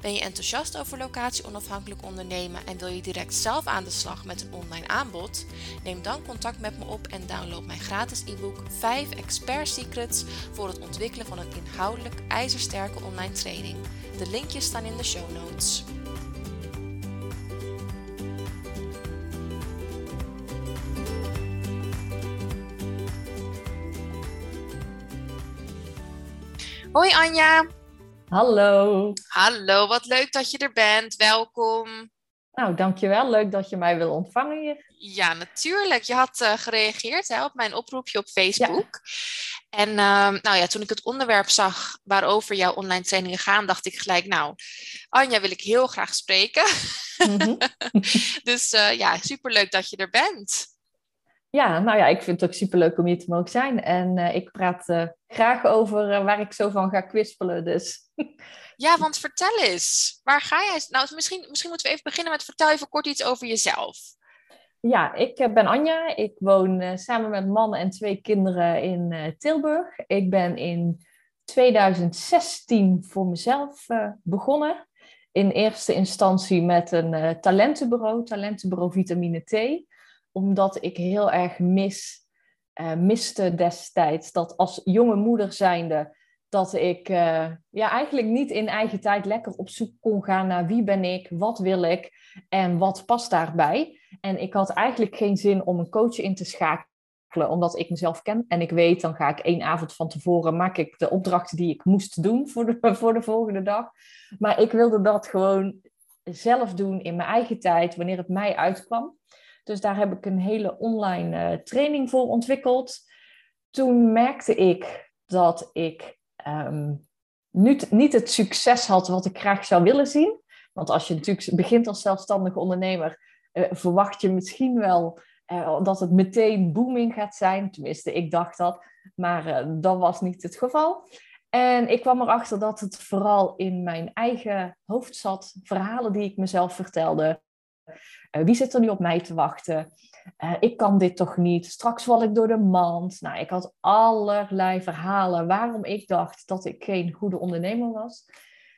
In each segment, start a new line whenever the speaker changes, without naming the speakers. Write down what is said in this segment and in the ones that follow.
Ben je enthousiast over locatie onafhankelijk ondernemen en wil je direct zelf aan de slag met een online aanbod? Neem dan contact met me op en download mijn gratis e-book 5 Expert Secrets voor het ontwikkelen van een inhoudelijk ijzersterke online training. De linkjes staan in de show notes. Hoi Anja.
Hallo.
Hallo, wat leuk dat je er bent. Welkom.
Nou, dankjewel. Leuk dat je mij wil ontvangen hier.
Ja, natuurlijk. Je had uh, gereageerd hè, op mijn oproepje op Facebook. En uh, nou ja, toen ik het onderwerp zag waarover jouw online trainingen gaan, dacht ik gelijk, nou, Anja wil ik heel graag spreken. Mm -hmm. dus uh, ja, superleuk dat je er bent.
Ja, nou ja, ik vind het ook superleuk om hier te mogen zijn. En uh, ik praat graag over waar ik zo van ga kwispelen. Dus.
Ja, want vertel eens, waar ga jij? Nou, misschien, misschien moeten we even beginnen met vertel even kort iets over jezelf.
Ja, ik ben Anja. Ik woon samen met man en twee kinderen in Tilburg. Ik ben in 2016 voor mezelf begonnen. In eerste instantie met een talentenbureau, talentenbureau Vitamine T omdat ik heel erg mis, miste destijds dat als jonge moeder zijnde, dat ik uh, ja, eigenlijk niet in eigen tijd lekker op zoek kon gaan naar wie ben ik, wat wil ik en wat past daarbij. En ik had eigenlijk geen zin om een coach in te schakelen, omdat ik mezelf ken en ik weet, dan ga ik één avond van tevoren, maak ik de opdrachten die ik moest doen voor de, voor de volgende dag. Maar ik wilde dat gewoon zelf doen in mijn eigen tijd, wanneer het mij uitkwam. Dus daar heb ik een hele online uh, training voor ontwikkeld. Toen merkte ik dat ik um, niet, niet het succes had wat ik graag zou willen zien. Want als je natuurlijk begint als zelfstandig ondernemer, uh, verwacht je misschien wel uh, dat het meteen booming gaat zijn. Tenminste, ik dacht dat. Maar dat was niet het geval. En ik kwam erachter dat het vooral in mijn eigen hoofd zat. Verhalen die ik mezelf vertelde. Wie zit er nu op mij te wachten? Uh, ik kan dit toch niet? Straks val ik door de mand. Nou, ik had allerlei verhalen waarom ik dacht dat ik geen goede ondernemer was.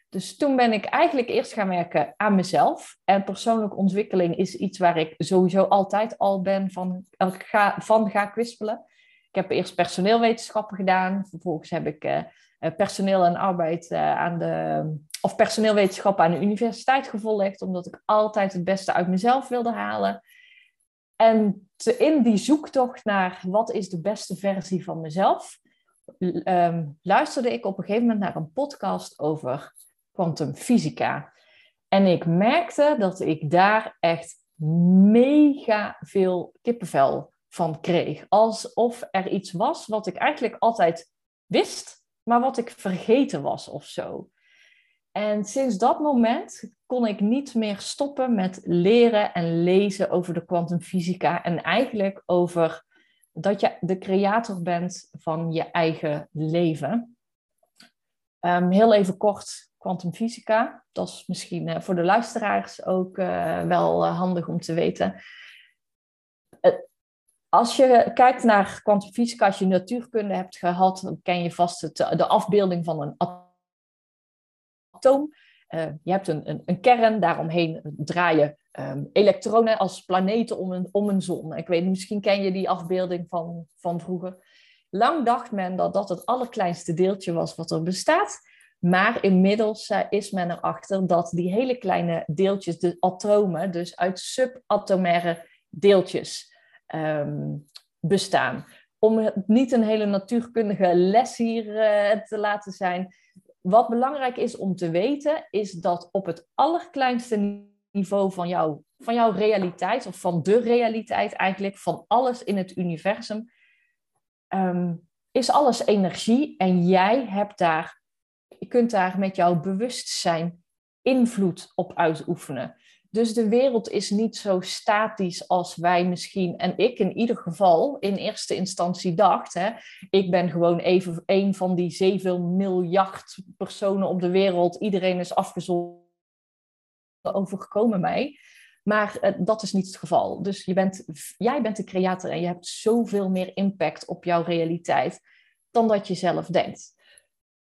Dus toen ben ik eigenlijk eerst gaan werken aan mezelf. En persoonlijke ontwikkeling is iets waar ik sowieso altijd al ben van ga, van ga kwispelen. Ik heb eerst personeelwetenschappen gedaan. Vervolgens heb ik uh, personeel en arbeid aan de of personeelwetenschap aan de universiteit gevolgd, omdat ik altijd het beste uit mezelf wilde halen. En te, in die zoektocht naar wat is de beste versie van mezelf, um, luisterde ik op een gegeven moment naar een podcast over kwantumfysica. En ik merkte dat ik daar echt mega veel kippenvel van kreeg. Alsof er iets was wat ik eigenlijk altijd wist, maar wat ik vergeten was of zo. En sinds dat moment kon ik niet meer stoppen met leren en lezen over de kwantumfysica en eigenlijk over dat je de creator bent van je eigen leven. Um, heel even kort, kwantumfysica. Dat is misschien uh, voor de luisteraars ook uh, wel uh, handig om te weten. als je kijkt naar kwantumfysica, als je natuurkunde hebt gehad, dan ken je vast de afbeelding van een atoom. Uh, je hebt een, een, een, kern, daaromheen draaien um, elektronen als planeten om een, om een zon. Ik weet misschien ken je die afbeelding van, van vroeger. Lang dacht men dat dat het allerkleinste deeltje was wat er bestaat. Maar inmiddels uh, is men erachter dat die hele kleine deeltjes, de atomen, dus uit subatomaire deeltjes um, bestaan. Om het niet een hele natuurkundige les hier uh, te laten zijn, wat belangrijk is om te weten, is dat op het allerkleinste niveau van, jou, van jouw realiteit, of van de realiteit eigenlijk, van alles in het universum, um, is alles energie en jij hebt daar, je kunt daar met jouw bewustzijn invloed op uitoefenen. Dus de wereld is niet zo statisch als wij misschien, en ik in ieder geval in eerste instantie dacht. Hè, ik ben gewoon even een van die 7 miljard personen op de wereld. Iedereen is afgezonderd overgekomen mij. Maar uh, dat is niet het geval. Dus je bent, jij bent de creator en je hebt zoveel meer impact op jouw realiteit dan dat je zelf denkt.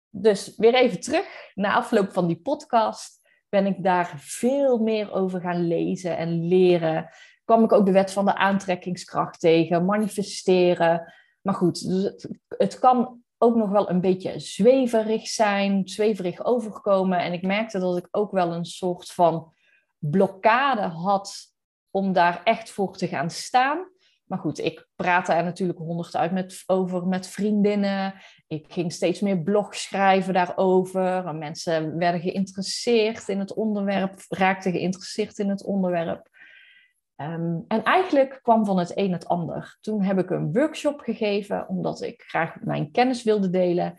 Dus weer even terug, na afloop van die podcast ben ik daar veel meer over gaan lezen en leren. Kwam ik ook de wet van de aantrekkingskracht tegen, manifesteren. Maar goed, dus het, het kan ook nog wel een beetje zweverig zijn, zweverig overkomen. En ik merkte dat ik ook wel een soort van blokkade had om daar echt voor te gaan staan. Maar goed, ik praatte er natuurlijk honderd uit met, over met vriendinnen. Ik ging steeds meer blogs schrijven daarover. Mensen werden geïnteresseerd in het onderwerp, raakten geïnteresseerd in het onderwerp. Ehm, en eigenlijk kwam van het een het ander. Toen heb ik een workshop gegeven, omdat ik graag mijn kennis wilde delen.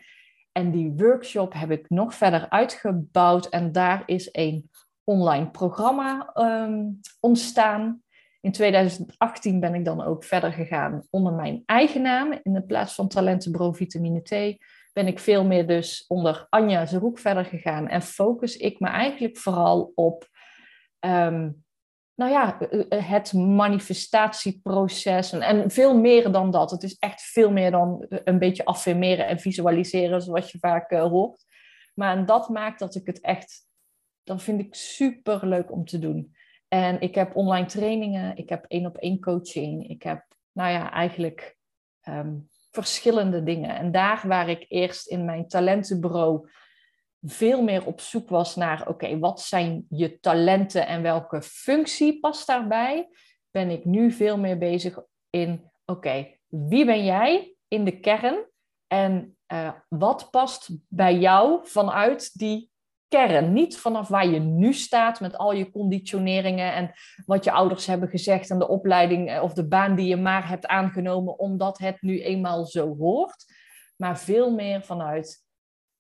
En die workshop heb ik nog verder uitgebouwd. En daar is een online programma um, ontstaan. In 2018 ben ik dan ook verder gegaan onder mijn eigen naam. In plaats van Talentenbureau Vitamine T ben ik veel meer dus onder Anja Zeroek verder gegaan. En focus ik me eigenlijk vooral op um, nou ja, het manifestatieproces. En, veel meer dan dat. Het is echt veel meer dan een beetje affirmeren en visualiseren, zoals je vaak uh, hoort. Maar en dat maakt dat ik het echt, dat vind ik super leuk om te doen. En ik heb online trainingen, ik heb één op één coaching, ik heb, nou ja, eigenlijk um, verschillende dingen. En daar waar ik eerst in mijn talentenbureau veel meer op zoek was naar, oké, wat zijn je talenten en welke functie past daarbij, ben ik nu veel meer bezig in, oké, wie ben jij in de kern en uh, wat past bij jou vanuit die kern. Niet vanaf waar je nu staat met al je conditioneringen en wat je ouders hebben gezegd en de opleiding eh, of de baan die je maar hebt aangenomen omdat het nu eenmaal zo hoort. Maar veel meer vanuit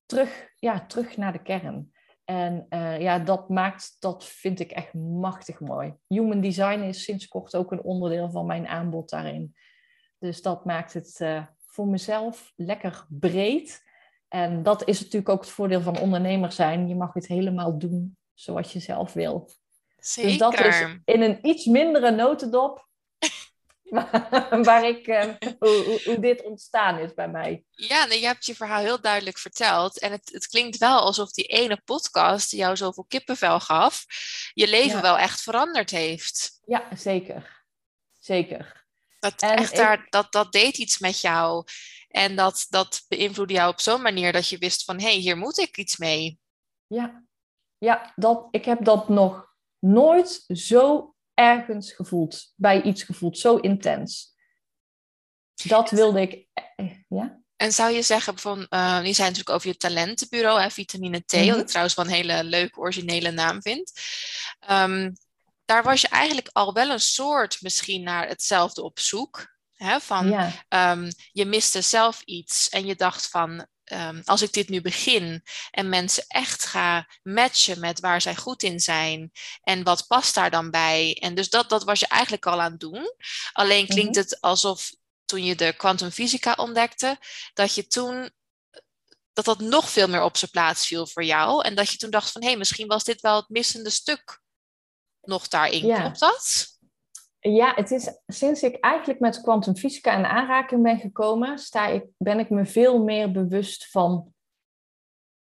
terug, ja, terug naar de kern. En uh, ja, dat maakt, dat vind ik echt machtig mooi. Human design is sinds kort ook een onderdeel van mijn aanbod daarin. Dus dat maakt het uh, voor mezelf lekker breed. En dat is natuurlijk ook het voordeel van ondernemer zijn. Je mag het helemaal doen zoals je zelf wil.
Zeker.
Dus dat is in een iets mindere notendop waar ik, uh, hoe, hoe, dit ontstaan is bij mij.
Ja, nee, je hebt je verhaal heel duidelijk verteld. En het, het klinkt wel alsof die ene podcast die jou zoveel kippenvel gaf, je leven ja. wel echt veranderd heeft.
Ja, zeker. Zeker.
Dat, echt ik... daar, dat, dat deed iets met jou. En dat, dat beïnvloedde jou op zo'n manier dat je wist van, hé, hey, hier moet ik iets mee.
Ja, ja dat, ik heb dat nog nooit zo ergens gevoeld, bij iets gevoeld, zo intens. Dat wilde ik, eh, ja.
En zou je zeggen van, uh, je zei natuurlijk over je talentenbureau, hè, vitamine T, mm -hmm. wat ik trouwens wel een hele leuke originele naam vind. Um, daar was je eigenlijk al wel een soort misschien naar hetzelfde op zoek. Hè, van, ja. um, je miste zelf iets en je dacht van, um, als ik dit nu begin en mensen echt ga matchen met waar zij goed in zijn en wat past daar dan bij. En dus dat, dat was je eigenlijk al aan het doen. Alleen klinkt mm-hmm. het alsof toen je de kwantumfysica ontdekte, dat je toen dat dat nog veel meer op zijn plaats viel voor jou. En dat je toen dacht van hé, hey, misschien was dit wel het missende stuk nog daarin. Ja. Klopt dat?
Ja, het is sinds ik eigenlijk met kwantumfysica in aanraking ben gekomen, sta ik, ben ik me veel meer bewust van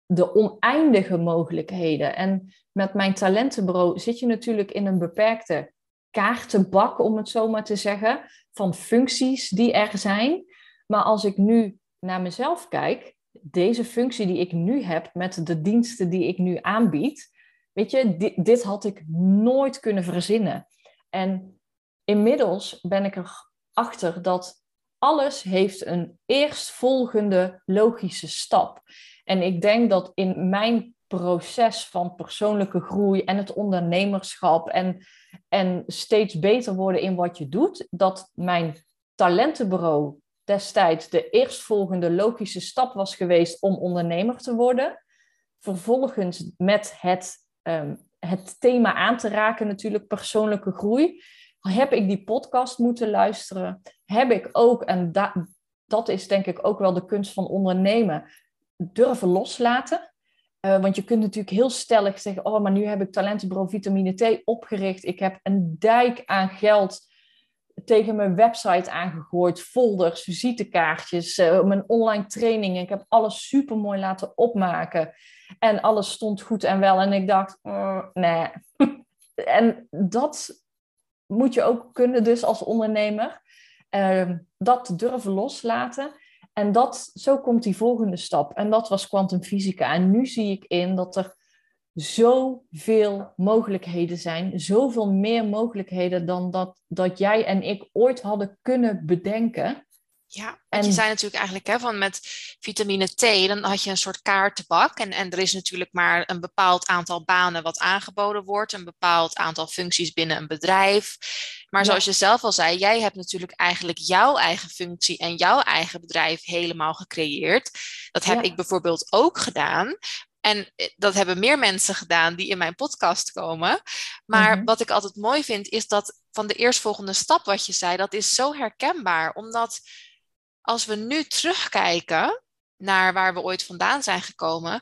de oneindige mogelijkheden. En met mijn talentenbureau zit je natuurlijk in een beperkte kaartenbak, om het zo maar te zeggen, van functies die er zijn. Maar als ik nu naar mezelf kijk, deze functie die ik nu heb met de diensten die ik nu aanbied, weet je, dit, dit had ik nooit kunnen verzinnen. En inmiddels ben ik erachter dat alles heeft een eerstvolgende logische stap. En ik denk dat in mijn proces van persoonlijke groei en het ondernemerschap en, en steeds beter worden in wat je doet, dat mijn talentenbureau destijds de eerstvolgende logische stap was geweest om ondernemer te worden. Vervolgens met het um, het thema aan te raken, natuurlijk persoonlijke groei, heb ik die podcast moeten luisteren. Heb ik ook, en dat is denk ik ook wel de kunst van ondernemen, durven loslaten. Uh, want je kunt natuurlijk heel stellig zeggen: Oh, maar nu heb ik Talentenbureau Vitamine T opgericht. Ik heb een dijk aan geld tegen mijn website aangegooid, folders, visitekaartjes, uh, mijn online trainingen. Ik heb alles super mooi laten opmaken. En alles stond goed en wel. En ik dacht, mm, nee. en dat moet je ook kunnen dus als ondernemer. Uh, dat durven loslaten. En dat, zo komt die volgende stap. En dat was kwantumfysica. En nu zie ik in dat er zoveel mogelijkheden zijn. Zoveel meer mogelijkheden dan dat, dat jij en ik ooit hadden kunnen bedenken.
Ja, en je zei natuurlijk eigenlijk hè, van met vitamine T, dan had je een soort kaartenbak. En, en er is natuurlijk maar een bepaald aantal banen wat aangeboden wordt, een bepaald aantal functies binnen een bedrijf. Maar zoals je zelf al zei, jij hebt natuurlijk eigenlijk jouw eigen functie en jouw eigen bedrijf helemaal gecreëerd. Dat heb ik bijvoorbeeld ook gedaan. En eh, dat hebben meer mensen gedaan die in mijn podcast komen. Maar mhm. wat ik altijd mooi vind, is dat van de eerstvolgende stap wat je zei, dat is zo herkenbaar. Omdat als we nu terugkijken naar waar we ooit vandaan zijn gekomen,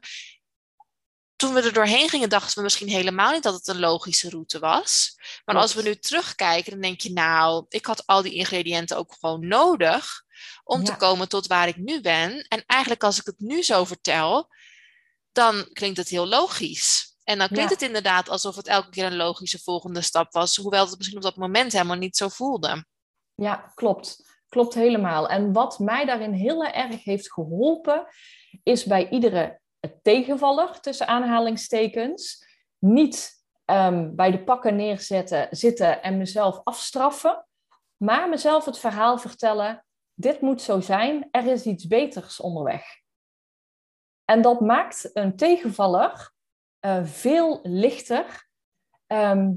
toen we er doorheen gingen, dachten we misschien helemaal niet dat het een logische route was. Maar als we nu terugkijken, dan denk je, nou, ik had al die ingrediënten ook gewoon nodig om te komen tot waar ik nu ben. En eigenlijk als ik het nu zo vertel, dan klinkt het heel logisch. En dan klinkt het inderdaad alsof het elke keer een logische volgende stap was, hoewel het misschien op dat moment helemaal niet zo voelde.
Ja, klopt. Klopt helemaal. En wat mij daarin heel erg heeft geholpen, is bij iedere tegenvaller, tussen aanhalingstekens, niet ehm, bij de pakken neerzetten, zitten en mezelf afstraffen, maar mezelf het verhaal vertellen, dit moet zo zijn, er is iets beters onderweg. En dat maakt een tegenvaller uh, veel lichter ehm,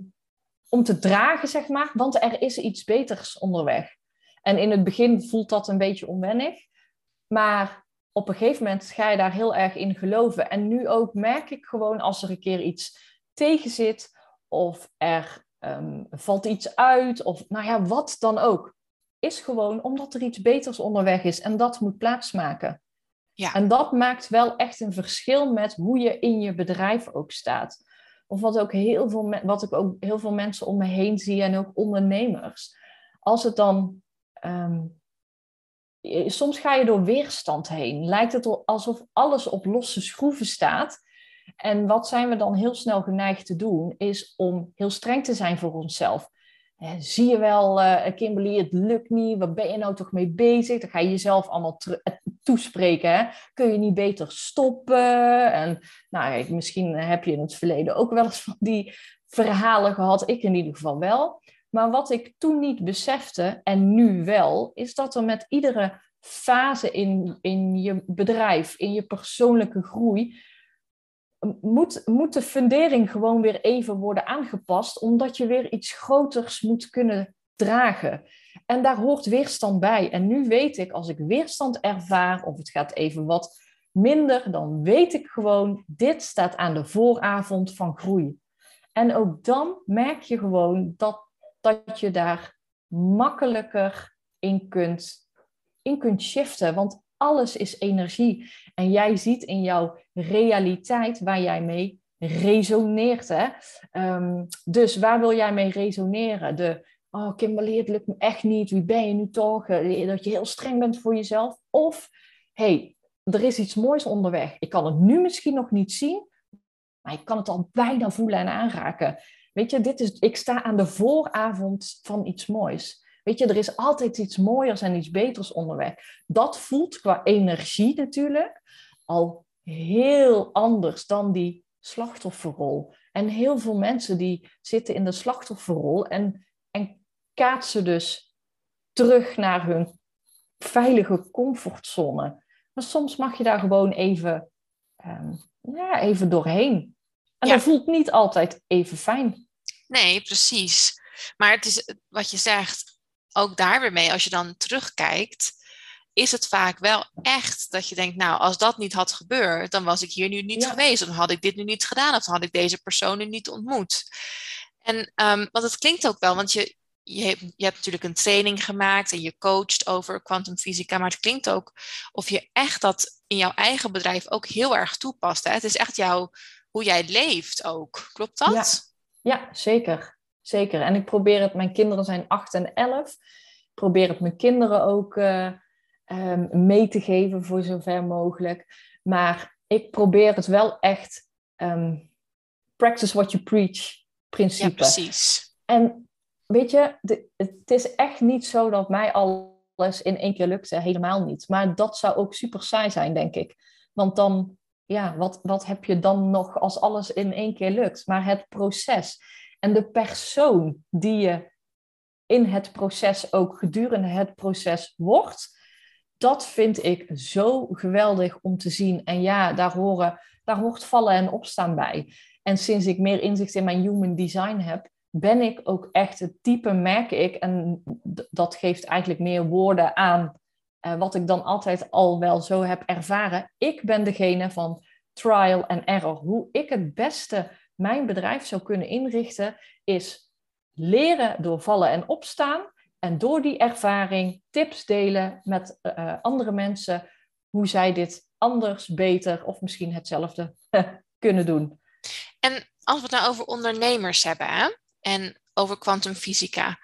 om te dragen, zeg maar, want er is iets beters onderweg. En in het begin voelt dat een beetje onwennig. Maar op een gegeven moment ga je daar heel erg in geloven. En nu ook merk ik gewoon als er een keer iets tegen zit, of er um, valt iets uit, of nou ja, wat dan ook. Is gewoon omdat er iets beters onderweg is en dat moet plaatsmaken. Ja. En dat maakt wel echt een verschil met hoe je in je bedrijf ook staat. Of wat, ook heel veel, wat ik ook heel veel mensen om me heen zie en ook ondernemers. Als het dan Ehm, soms ga je door weerstand heen. Lijkt het alsof alles op losse schroeven staat. En wat zijn we dan heel snel geneigd te doen, is om heel streng te zijn voor onszelf. zie je wel, uh, Kimberly, het lukt niet. Waar ben je nou toch mee bezig? Dan ga je jezelf allemaal eh, toespreken. Kun je niet beter stoppen? En nou, misschien heb je in het verleden ook wel eens van die verhalen gehad. Ik in ieder geval wel. Maar wat ik toen niet besefte, en nu wel, is dat er met iedere fase in, in je bedrijf, in je persoonlijke groei, moet, moet de fundering gewoon weer even worden aangepast, omdat je weer iets groters moet kunnen dragen. En daar hoort weerstand bij. En nu weet ik, als ik weerstand ervaar, of het gaat even wat minder, dan weet ik gewoon, dit staat aan de vooravond van groei. En ook dan merk je gewoon dat dat je daar makkelijker in kunt, in kunt shiften. Want alles is energie. En jij ziet in jouw realiteit waar jij mee resoneert. Hè? Ehm, dus waar wil jij mee resoneren? De, oh Kimberly, het lukt me echt niet. Wie ben je nu toch? Eh, dat je heel streng bent voor jezelf. Of, hey, er is iets moois onderweg. Ik kan het nu misschien nog niet zien, maar ik kan het al bijna voelen en aanraken. Weet je, dit is, ik sta aan de vooravond van iets moois. Weet je, er is altijd iets mooiers en iets beters onderweg. Dat voelt qua energie natuurlijk al heel anders dan die slachtofferrol. En heel veel mensen die zitten in de slachtofferrol en, en kaatsen dus terug naar hun veilige comfortzone. Maar soms mag je daar gewoon even, um, ja, even doorheen. En dat voelt niet altijd even fijn.
Nee, precies. Maar het is wat je zegt, ook daar weer mee, als je dan terugkijkt, is het vaak wel echt dat je denkt, nou, als dat niet had gebeurd, dan was ik hier nu niet geweest. Dan had ik dit nu niet gedaan. Of dan had ik deze persoon nu niet ontmoet. En, um, want het klinkt ook wel, want je, je, hebt, je hebt natuurlijk een training gemaakt en je coacht over kwantumfysica, maar het klinkt ook of je echt dat in jouw eigen bedrijf ook heel erg toepast. Hè? Het is echt jouw, hoe jij leeft ook. Klopt dat?
Ja, ja zeker. Zeker. En ik probeer het, mijn kinderen zijn 8 en 11. Ik probeer het mijn kinderen ook uh, um, mee te geven voor zover mogelijk. Maar ik probeer het wel echt um, practice what you preach principe. Ja,
precies.
En weet je, de, het is echt niet zo dat mij alles in één keer lukte. Helemaal niet. Maar dat zou ook super saai zijn, denk ik. Want dan, ja, wat, wat heb je dan nog als alles in één keer lukt? Maar het proces en de persoon die je in het proces ook gedurende het proces wordt, dat vind ik zo geweldig om te zien. En ja, daar, horen, daar hoort vallen en opstaan bij. En sinds ik meer inzicht in mijn human design heb, ben ik ook echt het type, merk ik, en dat geeft eigenlijk meer woorden aan uh, wat ik dan altijd al wel zo heb ervaren. Ik ben degene van trial and error. Hoe ik het beste mijn bedrijf zou kunnen inrichten, is leren door vallen en opstaan. En door die ervaring tips delen met uh, andere mensen hoe zij dit anders, beter of misschien hetzelfde kunnen doen.
En als we het nou over ondernemers hebben hè? en over kwantumfysica,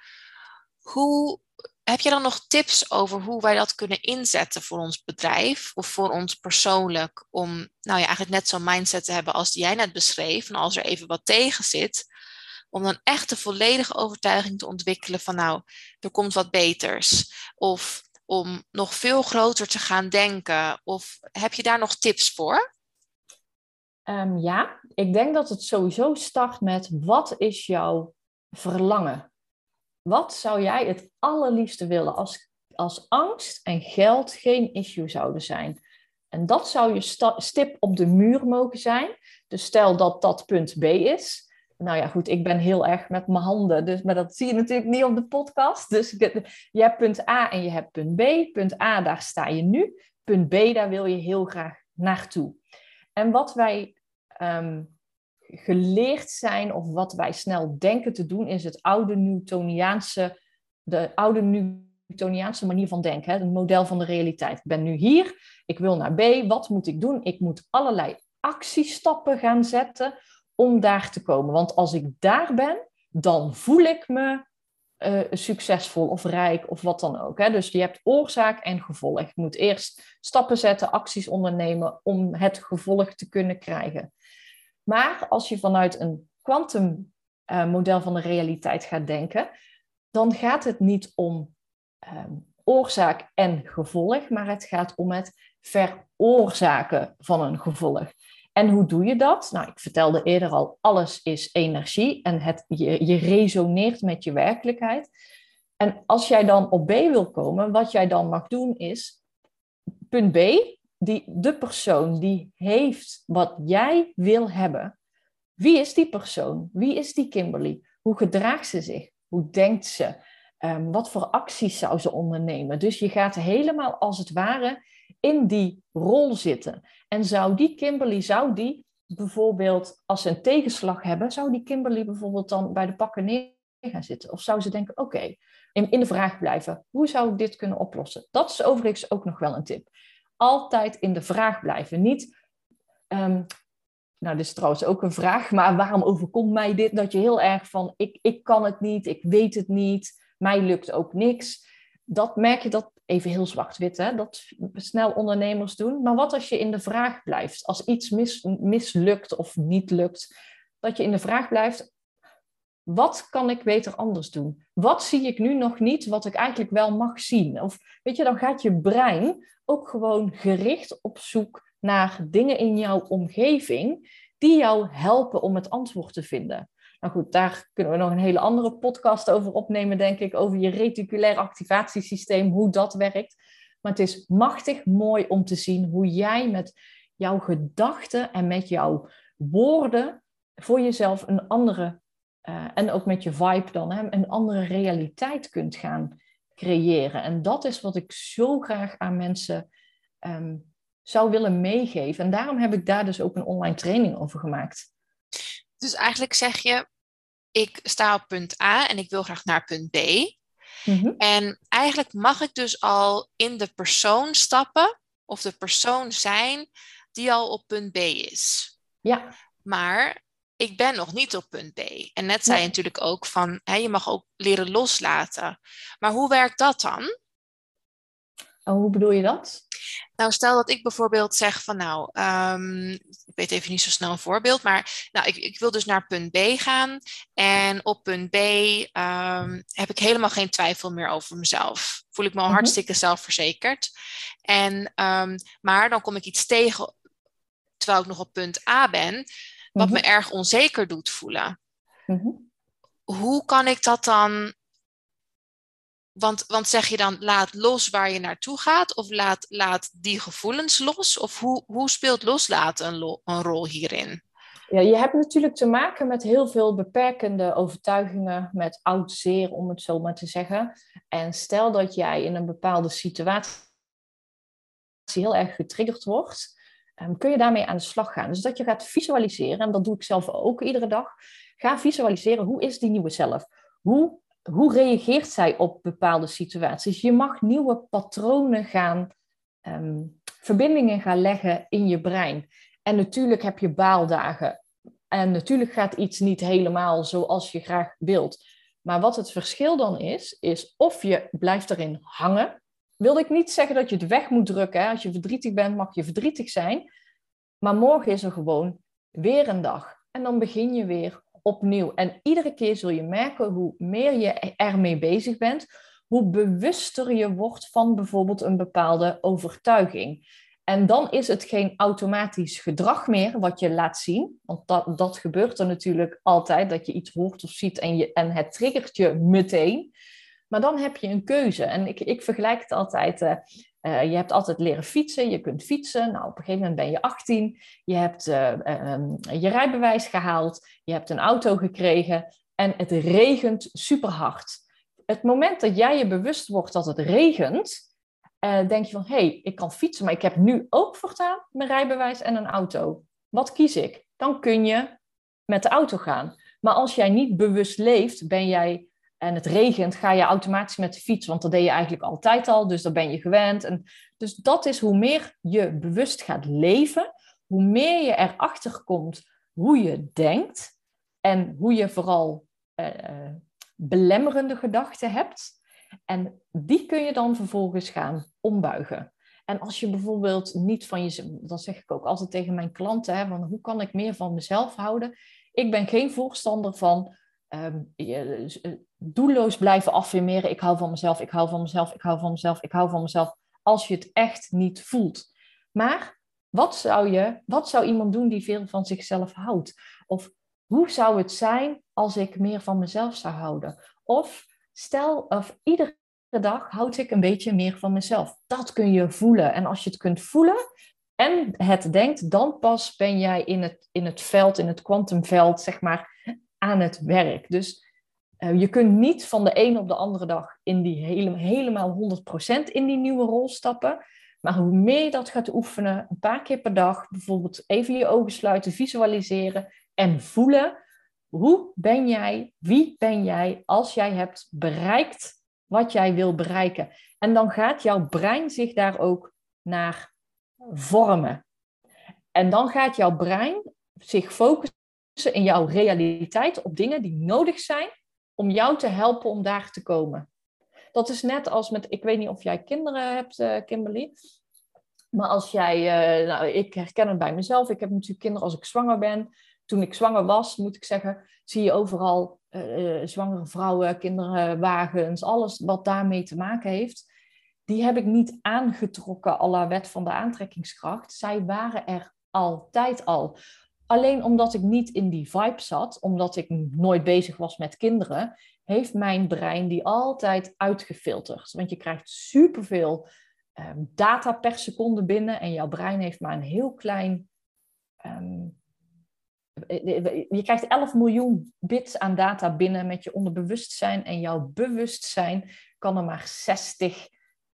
hoe heb je dan nog tips over hoe wij dat kunnen inzetten voor ons bedrijf of voor ons persoonlijk? Om nou ja, eigenlijk net zo'n mindset te hebben als die jij net beschreef. En als er even wat tegen zit, om dan echt de volledige overtuiging te ontwikkelen van nou, er komt wat beters. Of om nog veel groter te gaan denken. Of heb je daar nog tips voor?
Um, ja, ik denk dat het sowieso start met wat is jouw verlangen? Wat zou jij het allerliefste willen als, als angst en geld geen issue zouden zijn? En dat zou je stip op de muur mogen zijn. Dus stel dat dat punt B is. Nou ja, goed, ik ben heel erg met mijn handen, dus, maar dat zie je natuurlijk niet op de podcast. Dus je hebt punt A en je hebt punt B. Punt A, daar sta je nu. Punt B, daar wil je heel graag naartoe. En wat wij um, geleerd zijn of wat wij snel denken te doen, is het oude Newtoniaanse, de oude Newtoniaanse manier van denken, hè, het model van de realiteit. Ik ben nu hier, ik wil naar B, wat moet ik doen? Ik moet allerlei actiestappen gaan zetten om daar te komen. Want als ik daar ben, dan voel ik me uh, succesvol of rijk of wat dan ook. Hè? Dus je hebt oorzaak en gevolg. Je moet eerst stappen zetten, acties ondernemen om het gevolg te kunnen krijgen. Maar als je vanuit een kwantummodel uh, van de realiteit gaat denken, dan gaat het niet om uh, oorzaak en gevolg, maar het gaat om het veroorzaken van een gevolg. En hoe doe je dat? Nou, ik vertelde eerder al, alles is energie en het, je resoneert met je werkelijkheid. En als jij dan op B wil komen, wat jij dan mag doen is, punt B, die, de persoon die heeft wat jij wil hebben, wie is die persoon? Wie is die Kimberly? Hoe gedraagt ze zich? Hoe denkt ze? Um, wat voor acties zou ze ondernemen? Dus je gaat helemaal als het ware in die rol zitten. En zou die Kimberly, zou die bijvoorbeeld, als ze een tegenslag hebben, zou die Kimberly bijvoorbeeld dan bij de pakken neer gaan zitten? Of zou ze denken, oké, in, in de vraag blijven, hoe zou ik dit kunnen oplossen? Dat is overigens ook nog wel een tip altijd in de vraag blijven. Niet, um, nou, dit is trouwens ook een vraag, maar waarom overkomt mij dit? Dat je heel erg van, ik, ik kan het niet, ik weet het niet, mij lukt ook niks. Dat merk je dat, even heel zwart-wit, hè, dat snel ondernemers doen. Maar wat als je in de vraag blijft? Als iets mis, mislukt of niet lukt, dat je in de vraag blijft, wat kan ik beter anders doen? Wat zie ik nu nog niet wat ik eigenlijk wel mag zien? Of weet je, dan gaat je brein ook gewoon gericht op zoek naar dingen in jouw omgeving die jou helpen om het antwoord te vinden. Nou goed, daar kunnen we nog een hele andere podcast over opnemen, denk ik, over je reticulair activatiesysteem, hoe dat werkt. Maar het is machtig mooi om te zien hoe jij met jouw gedachten en met jouw woorden voor jezelf een andere, uh, en ook met je vibe dan, hè, een andere realiteit kunt gaan creëren. En dat is wat ik zo graag aan mensen ehm, zou willen meegeven. En daarom heb ik daar dus ook een online training over gemaakt.
Dus eigenlijk zeg je, ik sta op punt A en ik wil graag naar punt B. Mhm. En eigenlijk mag ik dus al in de persoon stappen of de persoon zijn die al op punt B is.
Ja.
Maar ik ben nog niet op punt B. En net zei je natuurlijk ook van, hè, je mag ook leren loslaten. Maar hoe werkt dat dan?
Oh, hoe bedoel je dat?
Nou, stel dat ik bijvoorbeeld zeg van nou, um, ik weet even niet zo snel een voorbeeld, maar nou, ik, ik wil dus naar punt B gaan. En op punt B um, heb ik helemaal geen twijfel meer over mezelf. Voel ik me al mhm. hartstikke zelfverzekerd. En, um, maar dan kom ik iets tegen terwijl ik nog op punt A ben, wat me mhm. erg onzeker doet voelen. Mhm. Hoe kan ik dat dan want, want zeg je dan laat los waar je naartoe gaat of laat, laat die gevoelens los? Of hoe, hoe speelt loslaten een, een rol hierin?
Ja, je hebt natuurlijk te maken met heel veel beperkende overtuigingen, met oud zeer, om het zo maar te zeggen. En stel dat jij in een bepaalde situatie heel erg getriggerd wordt, um, kun je daarmee aan de slag gaan. Dus dat je gaat visualiseren, en dat doe ik zelf ook iedere dag. Ga visualiseren, hoe is die nieuwe zelf? Hoe hoe reageert zij op bepaalde situaties? Je mag nieuwe patronen gaan, ehm, verbindingen gaan leggen in je brein. En natuurlijk heb je baaldagen. En natuurlijk gaat iets niet helemaal zoals je graag wilt. Maar wat het verschil dan is, is of je blijft erin hangen. Wil ik niet zeggen dat je het weg moet drukken. Als je verdrietig bent, mag je verdrietig zijn. Maar morgen is er gewoon weer een dag. En dan begin je weer opnieuw. En iedere keer zul je merken hoe meer je ermee bezig bent, hoe bewuster je wordt van bijvoorbeeld een bepaalde overtuiging. En dan is het geen automatisch gedrag meer wat je laat zien. Want dat, dat gebeurt er natuurlijk altijd, dat je iets hoort of ziet en, je, en het triggert je meteen. Maar dan heb je een keuze. En ik, ik vergelijk het altijd. Uh, uh, je hebt altijd leren fietsen. Je kunt fietsen. Nou, op een gegeven moment ben je 18. Je hebt uh, je rijbewijs gehaald. Je hebt een auto gekregen. En het regent super hard. Het moment dat jij je bewust wordt dat het regent, denk je van hé, hey, ik kan fietsen, maar ik heb nu ook voortaan mijn rijbewijs en een auto. Wat kies ik? Dan kun je met de auto gaan. Maar als jij niet bewust leeft, ben jij en het regent, ga je automatisch met de fiets, want dat deed je eigenlijk altijd al, dus daar ben je gewend. En dus dat is hoe meer je bewust gaat leven, hoe meer je erachter komt hoe je denkt en hoe je vooral uh, belemmerende gedachten hebt. En die kun je dan vervolgens gaan ombuigen. En als je bijvoorbeeld niet van je, dan zeg ik ook altijd tegen mijn klanten, hè, van hoe kan ik meer van mezelf houden? Ik ben geen voorstander van um, doelloos blijven affirmeren. Ik hou van mezelf, ik hou van mezelf, ik hou van mezelf, ik hou van mezelf. Als je het echt niet voelt. Maar wat zou, je, wat zou iemand doen die veel van zichzelf houdt? Of hoe zou het zijn als ik meer van mezelf zou houden? Of stel, of iedere dag houd ik een beetje meer van mezelf. Dat kun je voelen. En als je het kunt voelen en het denkt, dan pas ben jij in het, in het veld, in het kwantumveld, zeg maar, aan het werk. Dus je kunt niet van de ene op de andere dag in die hele, helemaal 100% in die nieuwe rol stappen. Maar hoe meer je dat gaat oefenen, een paar keer per dag, bijvoorbeeld even je ogen sluiten, visualiseren en voelen. Hoe ben jij, wie ben jij als jij hebt bereikt wat jij wil bereiken? En dan gaat jouw brein zich daar ook naar vormen. En dan gaat jouw brein zich focussen in jouw realiteit op dingen die nodig zijn om jou te helpen om daar te komen. Dat is net als met, ik weet niet of jij kinderen hebt, uh, Kimberly. Maar als jij, uh, nou, ik herken het bij mezelf. Ik heb natuurlijk kinderen als ik zwanger ben. Toen ik zwanger was, moet ik zeggen, zie je overal uh, zwangere vrouwen, kinderen, wagens, alles wat daarmee te maken heeft. Die heb ik niet aangetrokken à la wet van de aantrekkingskracht. Zij waren er altijd al. Alleen omdat ik niet in die vibe zat, omdat ik nooit bezig was met kinderen, heeft mijn brein die altijd uitgefilterd. Want je krijgt superveel um, data per seconde binnen en jouw brein heeft maar een heel klein. Um, je krijgt 11 miljoen bits aan data binnen met je onderbewustzijn en jouw bewustzijn kan er maar 60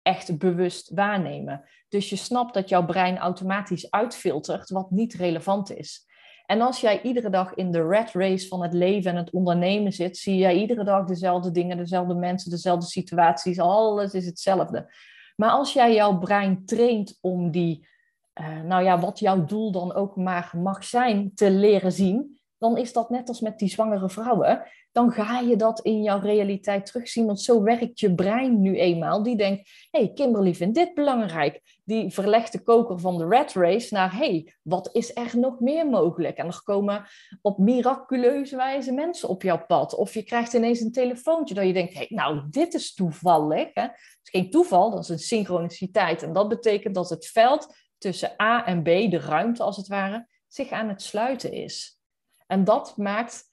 echt bewust waarnemen. Dus je snapt dat jouw brein automatisch uitfiltert wat niet relevant is. En als jij iedere dag in de rat race van het leven en het ondernemen zit, zie jij iedere dag dezelfde dingen, dezelfde mensen, dezelfde situaties, alles is hetzelfde. Maar als jij jouw brein traint om die, uh, nou ja, wat jouw doel dan ook maar mag zijn, te leren zien, dan is dat net als met die zwangere vrouwen. Dan ga je dat in jouw realiteit terugzien. Want zo werkt je brein nu eenmaal. Die denkt, hey, Kimberly vindt dit belangrijk. Die verlegt de koker van de rat race naar, hey, wat is er nog meer mogelijk? En er komen op miraculeuze wijze mensen op jouw pad. Of je krijgt ineens een telefoontje dat je denkt, hey, nou, dit is toevallig. Het is geen toeval, dat is een synchroniciteit. En dat betekent dat het veld tussen A en B, de ruimte als het ware, zich aan het sluiten is. En dat maakt,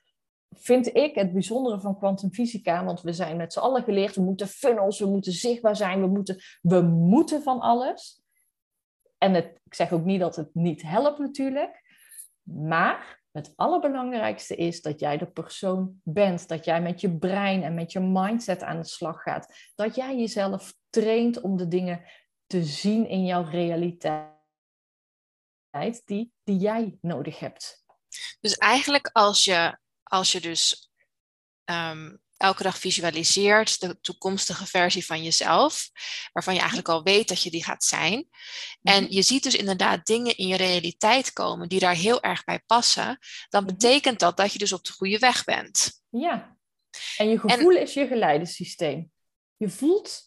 vind ik, het bijzondere van kwantumfysica. Want we zijn met z'n allen geleerd, we moeten funnels, we moeten zichtbaar zijn, we moeten, we moeten van alles. En het, ik zeg ook niet dat het niet helpt natuurlijk. Maar het allerbelangrijkste is dat jij de persoon bent. Dat jij met je brein en met je mindset aan de slag gaat. Dat jij jezelf traint om de dingen te zien in jouw realiteit die, die jij nodig hebt.
Dus eigenlijk als je, als je dus um, elke dag visualiseert de toekomstige versie van jezelf, waarvan je eigenlijk al weet dat je die gaat zijn. En mhm. je ziet dus inderdaad dingen in je realiteit komen die daar heel erg bij passen, dan mhm. betekent dat dat je dus op de goede weg bent.
Ja, en je gevoel is je geleidesysteem. Je voelt,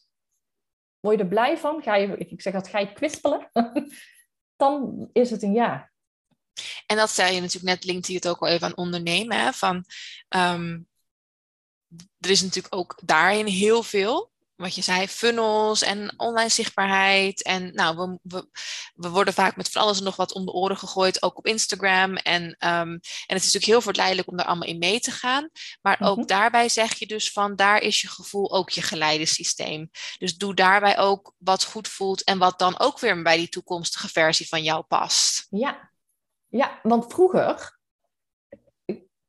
word je er blij van? Ga je, ik zeg dat ga je kwispelen? dan is het een ja.
En dat zei je natuurlijk net, linkt hij het ook al even aan ondernemen. Hè? Van, um, er is natuurlijk ook daarin heel veel. Wat je zei, funnels en online zichtbaarheid. En nou, we, we, we worden vaak met van alles en nog wat om de oren gegooid, ook op Instagram. En, um, en het is natuurlijk heel verleidelijk om daar allemaal in mee te gaan. Maar ook mhm. daarbij zeg je dus van, daar is je gevoel ook je geleidesysteem. Dus doe daarbij ook wat goed voelt en wat dan ook weer bij die toekomstige versie van jou past.
Ja, ja, want vroeger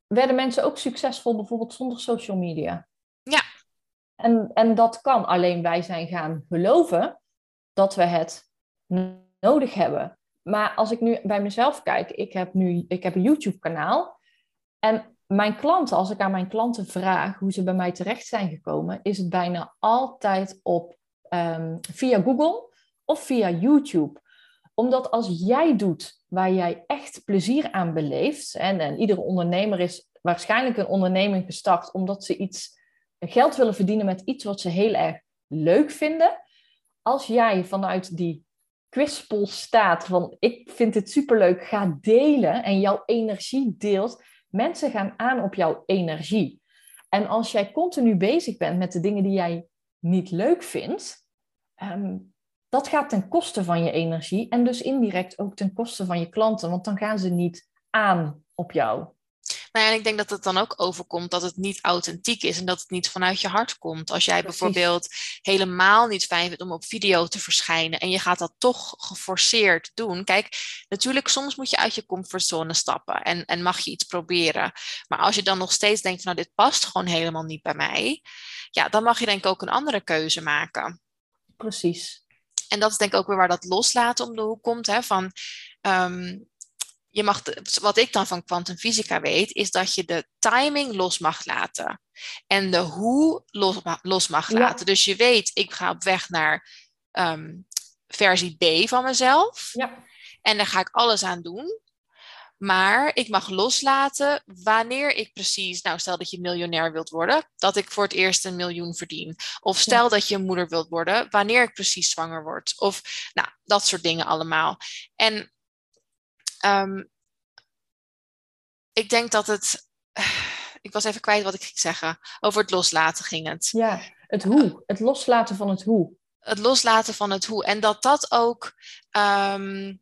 werden mensen ook succesvol bijvoorbeeld zonder social media.
Ja.
En, en dat kan. Alleen wij zijn gaan geloven dat we het nodig hebben. Maar als ik nu bij mezelf kijk, ik heb nu ik heb een YouTube-kanaal. En mijn klanten, als ik aan mijn klanten vraag hoe ze bij mij terecht zijn gekomen, is het bijna altijd op um, via Google of via YouTube omdat als jij doet waar jij echt plezier aan beleeft, en, en iedere ondernemer is waarschijnlijk een onderneming gestart omdat ze iets geld willen verdienen met iets wat ze heel erg leuk vinden. Als jij vanuit die kwispel staat van ik vind het superleuk, ga delen en jouw energie deelt, mensen gaan aan op jouw energie. En als jij continu bezig bent met de dingen die jij niet leuk vindt, ehm, dat gaat ten koste van je energie en dus indirect ook ten koste van je klanten, want dan gaan ze niet aan op jou.
Nou ja, en ik denk dat het dan ook overkomt dat het niet authentiek is en dat het niet vanuit je hart komt. Als jij bijvoorbeeld helemaal niet fijn vindt om op video te verschijnen en je gaat dat toch geforceerd doen. Kijk, natuurlijk, soms moet je uit je comfortzone stappen en, en mag je iets proberen. Maar als je dan nog steeds denkt van nou, dit past gewoon helemaal niet bij mij, ja, dan mag je denk ik ook een andere keuze maken.
Precies.
En dat is denk ik ook weer waar dat loslaten om de hoek komt. Hè, van, um, je mag wat ik dan van kwantumfysica weet, is dat je de timing los mag laten. En de hoe los, los mag laten. Dus je weet, ik ga op weg naar um, versie B van mezelf.
Ja.
En daar ga ik alles aan doen. Maar ik mag loslaten wanneer ik precies, nou stel dat je miljonair wilt worden, dat ik voor het eerst een miljoen verdien. Of stel dat je moeder wilt worden, wanneer ik precies zwanger word. Of nou, dat soort dingen allemaal. En um, ik denk dat het. Ik was even kwijt wat ik ging zeggen. Over het loslaten ging het.
Ja, het hoe. Het loslaten van het hoe.
Het loslaten van het hoe. En dat dat ook. Um,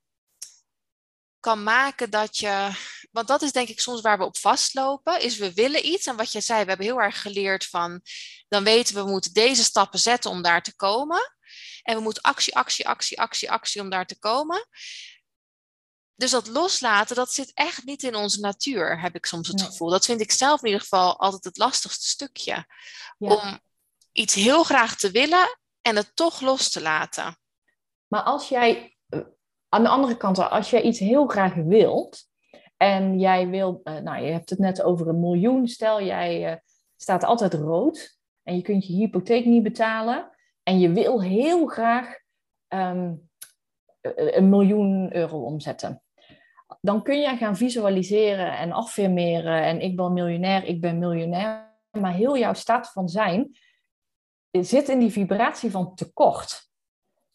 kan maken dat je. Want dat is denk ik soms waar we op vastlopen. Is we willen iets. En wat je zei, we hebben heel erg geleerd van. Dan weten we, we moeten deze stappen zetten om daar te komen. En we moeten actie, actie, actie, actie, actie om daar te komen. Dus dat loslaten, dat zit echt niet in onze natuur, heb ik soms het gevoel. Dat vind ik zelf in ieder geval altijd het lastigste stukje. Om iets heel graag te willen en het toch los te laten.
Maar als jij, aan de andere kant, als jij iets heel graag wilt en jij wil, uh, nou je hebt het net over een miljoen, stel jij uh, staat altijd rood en je kunt je hypotheek niet betalen en je wil heel graag um, een miljoen euro omzetten. Dan kun je gaan visualiseren en affirmeren en ik ben miljonair, ik ben miljonair. Maar heel jouw staat van zijn zit in die vibratie van tekort.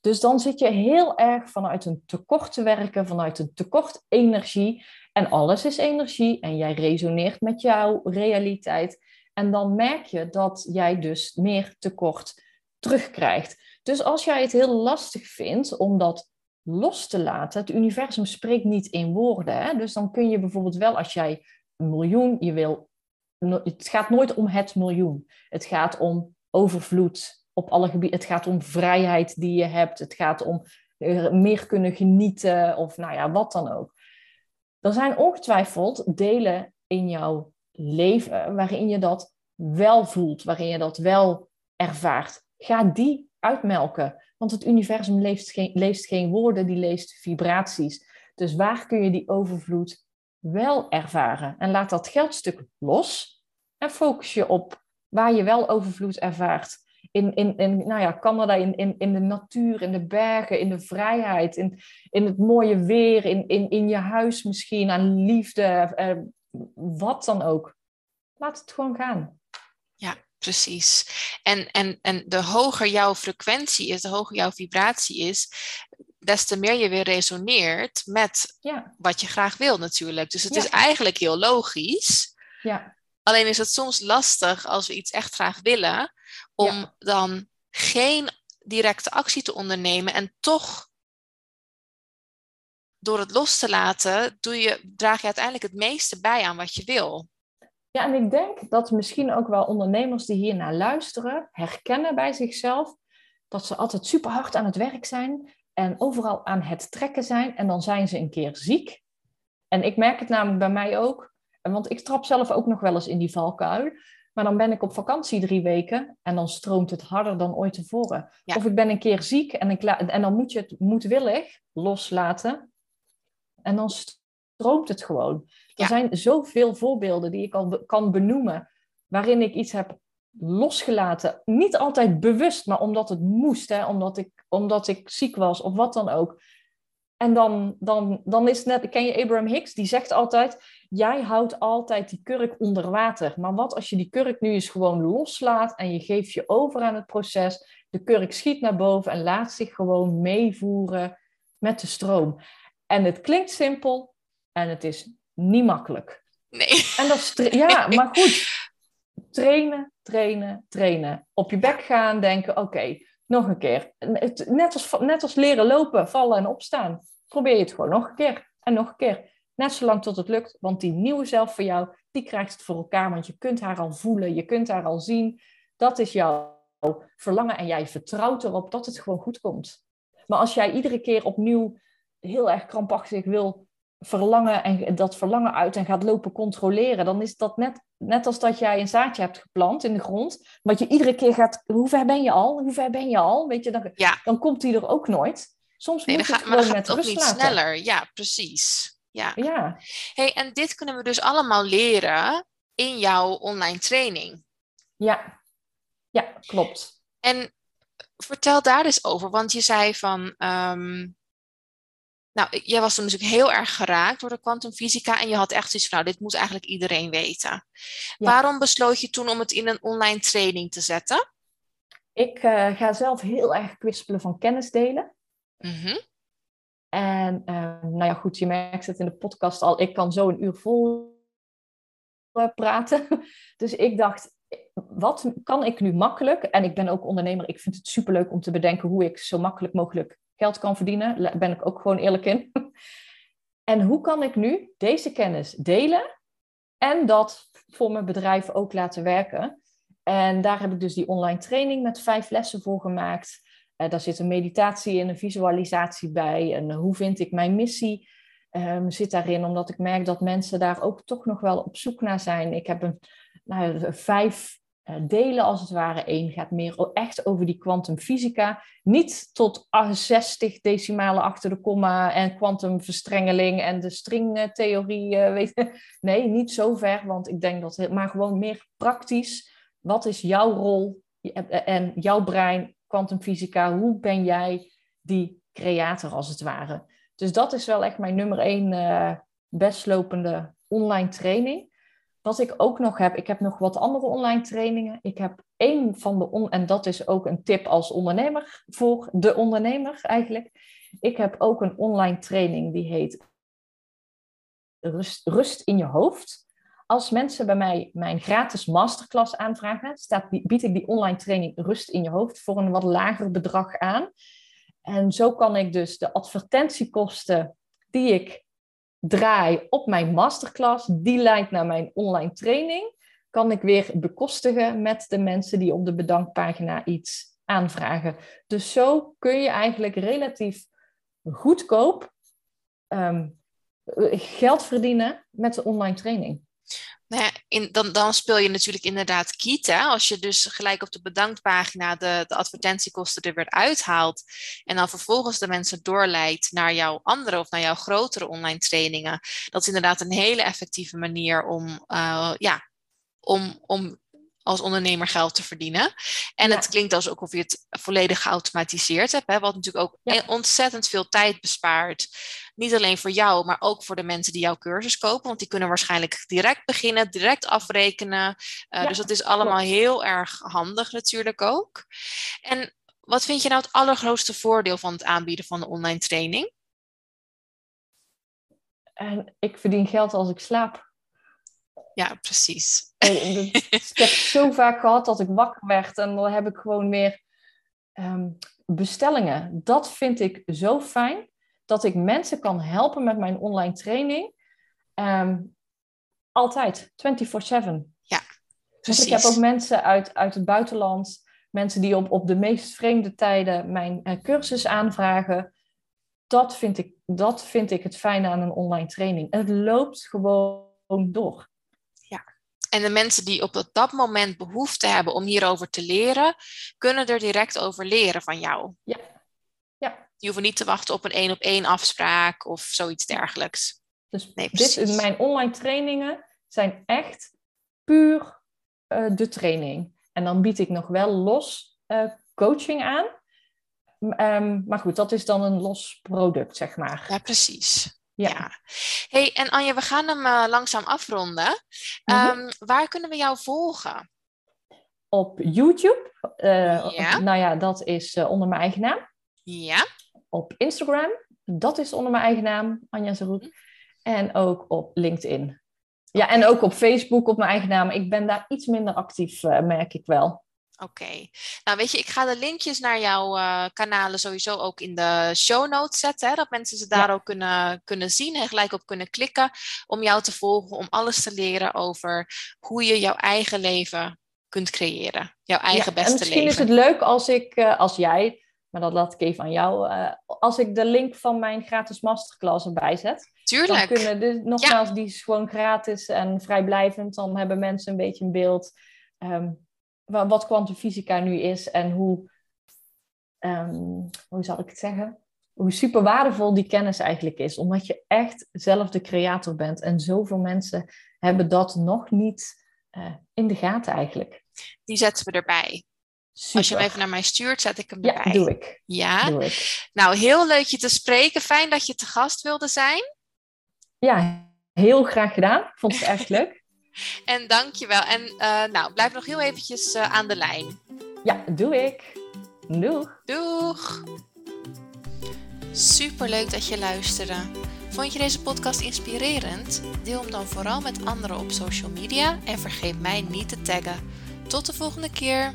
Dus dan zit je heel erg vanuit een tekort te werken, vanuit een tekort energie. En alles is energie en jij resoneert met jouw realiteit. En dan merk je dat jij dus meer tekort terugkrijgt. Dus als jij het heel lastig vindt om dat los te laten, het universum spreekt niet in woorden. Hè? Dus dan kun je bijvoorbeeld wel, als jij een miljoen, je wil, het gaat nooit om het miljoen. Het gaat om overvloed op alle gebieden. Het gaat om vrijheid die je hebt. Het gaat om eh, meer kunnen genieten of nou ja, wat dan ook. Er zijn ongetwijfeld delen in jouw leven waarin je dat wel voelt, waarin je dat wel ervaart. Ga die uitmelken. Want het universum leest geen, leest geen woorden, die leest vibraties. Dus waar kun je die overvloed wel ervaren? En laat dat geldstuk los en focus je op waar je wel overvloed ervaart. In, in, in nou ja, Canada, in, in, in de natuur, in de bergen, in de vrijheid, in, in het mooie weer, in, in, in je huis misschien, aan liefde, eh, wat dan ook. Laat het gewoon gaan.
Ja, precies. En, en, en de hoger jouw frequentie is, de hoger jouw vibratie is, des te meer je weer resoneert met ja. wat je graag wil natuurlijk. Dus het is eigenlijk heel logisch.
Ja.
Alleen is het soms lastig als we iets echt graag willen, om dan geen directe actie te ondernemen en toch door het los te laten, doe je, draag je uiteindelijk het meeste bij aan wat je wil.
Ja, en ik denk dat misschien ook wel ondernemers die hier naar luisteren, herkennen bij zichzelf dat ze altijd super hard aan het werk zijn en overal aan het trekken zijn en dan zijn ze een keer ziek. En ik merk het namelijk bij mij ook, want ik trap zelf ook nog wel eens in die valkuil. Maar dan ben ik op vakantie drie weken en dan stroomt het harder dan ooit tevoren. Of ik ben een keer ziek en, ik en dan moet je het moedwillig loslaten. En dan stroomt het gewoon. Er zijn zoveel voorbeelden die ik al kan benoemen waarin ik iets heb losgelaten. Niet altijd bewust, maar omdat het moest, hè? Omdat, ik, omdat ik ziek was of wat dan ook. En dan, dan, dan is het net, ken je Abraham Hicks? Die zegt altijd, jij houdt altijd die kurk onder water. Maar wat als je die kurk nu eens gewoon loslaat en je geeft je over aan het proces. De kurk schiet naar boven en laat zich gewoon meevoeren met de stroom. En het klinkt simpel en het is niet makkelijk.
Nee.
En dat is ja, maar goed. Trainen, trainen, trainen. Op je bek gaan, denken, oké, nog een keer. Net als, net als leren lopen, vallen en opstaan. Probeer je het gewoon nog een keer en nog een keer. Net zolang tot het lukt, want die nieuwe zelf voor jou, die krijgt het voor elkaar. Want je kunt haar al voelen, je kunt haar al zien. Dat is jouw verlangen en jij vertrouwt erop dat het gewoon goed komt. Maar als jij iedere keer opnieuw heel erg krampachtig wil verlangen en dat verlangen uit en gaat lopen controleren, dan is dat net, net als dat jij een zaadje hebt geplant in de grond, wat je iedere keer gaat, hoe ver ben je al? Hoe ver ben je al? Weet je, dan,
ja.
dan komt die er ook nooit. Soms moet
het
gewoon
met rust niet
laten.
sneller. Ja, precies. Ja.
ja.
Hey, en dit kunnen we dus allemaal leren in jouw online training.
Ja, ja klopt.
En vertel daar eens over, want je zei van, ehm, nou, jij was toen natuurlijk heel erg geraakt door de kwantumfysica en je had echt zoiets van, nou, dit moet eigenlijk iedereen weten. Waarom besloot je toen om het in een online training te zetten?
Ik uh, ga zelf heel erg kwispelen van kennis delen.
Mm
En uh, nou ja, goed, je merkt het in de podcast al, ik kan zo een uur vol uh, praten. Dus ik dacht, wat kan ik nu makkelijk? En ik ben ook ondernemer, ik vind het superleuk om te bedenken hoe ik zo makkelijk mogelijk geld kan verdienen. Daar ben ik ook gewoon eerlijk in. En hoe kan ik nu deze kennis delen en dat voor mijn bedrijf ook laten werken? En daar heb ik dus die online training met vijf lessen voor gemaakt. Uh, daar zit een meditatie en een visualisatie bij. En hoe vind ik mijn missie? Um, zit daarin, omdat ik merk dat mensen daar ook toch nog wel op zoek naar zijn. Ik heb een, nou, vijf eh, delen, als het ware. Eén gaat meer echt over die kwantumfysica. Niet tot 60 decimalen achter de komma en kwantumverstrengeling en de stringtheorie. Uh, Nee, niet zo ver, want ik denk dat maar gewoon meer praktisch. Wat is jouw rol en jouw brein, kwantumfysica? Hoe ben jij die creator als het ware? Dus dat is wel echt mijn nummer één uh, best lopende online training. Wat ik ook nog heb, ik heb nog wat andere online trainingen. Ik heb één van de, on en dat is ook een tip als ondernemer, voor de ondernemer eigenlijk. Ik heb ook een online training die heet Rust in je hoofd. Als mensen bij mij mijn gratis masterclass aanvragen, staat, bied ik die online training Rust in je hoofd voor een wat lager bedrag aan. En zo kan ik dus de advertentiekosten die ik draai op mijn masterclass, die leidt naar mijn online training, kan ik weer bekostigen met de mensen die op de bedankpagina iets aanvragen. Dus zo kun je eigenlijk relatief goedkoop ehm, geld verdienen met de online training.
Nou dan, dan speel je natuurlijk inderdaad kiet. Hè? Als je dus gelijk op de bedanktpagina de, de advertentiekosten er weer uithaalt. En dan vervolgens de mensen doorleidt naar jouw andere of naar jouw grotere online trainingen. Dat is inderdaad een hele effectieve manier om, uh, ja, om, om als ondernemer geld te verdienen. En het klinkt alsof je het volledig geautomatiseerd hebt, hè, wat natuurlijk ook ontzettend veel tijd bespaart. Niet alleen voor jou, maar ook voor de mensen die jouw cursus kopen, want die kunnen waarschijnlijk direct beginnen, direct afrekenen. Uh, dus dat is allemaal heel erg handig natuurlijk ook. En wat vind je nou het allergrootste voordeel van het aanbieden van de online training?
En ik verdien geld als ik slaap.
Ja, precies.
ik heb zo vaak gehad dat ik wakker werd en dan heb ik gewoon weer ehm, bestellingen. Dat vind ik zo fijn dat ik mensen kan helpen met mijn online training. Um, altijd, 24-7.
Ja, precies.
ik heb ook mensen uit, uit het buitenland, mensen die op, op de meest vreemde tijden mijn uh, cursus aanvragen. Dat vind, ik, dat vind ik het fijne aan een online training. Het loopt gewoon door.
En de mensen die op dat moment behoefte hebben om hierover te leren, kunnen er direct over leren van jou.
Ja. ja.
Die hoeven niet te wachten op een één op één afspraak of zoiets dergelijks.
Dus nee, dit, mijn online trainingen zijn echt puur uh, de training. En dan bied ik nog wel los uh, coaching aan. Um, maar goed, dat is dan een los product, zeg maar.
Ja, precies. Ja. Hey, en Anja, we gaan hem uh, langzaam afronden. Um, waar kunnen we jou volgen?
Op YouTube. Uh, ja. Nou ja, dat is uh, onder mijn eigen naam.
Ja.
Op Instagram. Dat is onder mijn eigen naam, Anja Zeroet. Mhm. En ook op LinkedIn. Ja, en ook op Facebook op mijn eigen naam. Ik ben daar iets minder actief, merk ik wel.
Oké. Nou, weet je, ik ga de linkjes naar jouw uh, kanalen sowieso ook in de show notes zetten. Hè, dat mensen ze daar ook kunnen, kunnen zien en gelijk op kunnen klikken om jou te volgen, om alles te leren over hoe je jouw eigen leven kunt creëren. Jouw eigen beste
leven.
Misschien
is het leuk als ik, uh, als jij, maar dat laat ik even aan jou, uh, als ik de link van mijn gratis masterclass erbij zet.
Tuurlijk.
Dan kunnen, dus, nogmaals, die is gewoon gratis en vrijblijvend. Dan hebben mensen een beetje een beeld. Um, wat kwantumfysica nu is en hoe, um, hoe zal ik het zeggen? Hoe super waardevol die kennis eigenlijk is. Omdat je echt zelf de creator bent. En zoveel mensen hebben dat nog niet uh, in de gaten eigenlijk.
Die zetten we erbij. Super. Als je hem even naar mij stuurt, zet ik hem erbij.
Ja, doe ik.
Ja?
Doe ik.
Nou, heel leuk je te spreken. Fijn dat je te gast wilde zijn.
Ja, heel graag gedaan. Vond het echt leuk.
En dankjewel. En uh, nou, blijf nog heel eventjes uh, aan de lijn.
Ja, doe ik. Doeg.
Doeg. Superleuk dat je luisterde. Vond je deze podcast inspirerend? Deel hem dan vooral met anderen op social media en vergeet mij niet te taggen. Tot de volgende keer.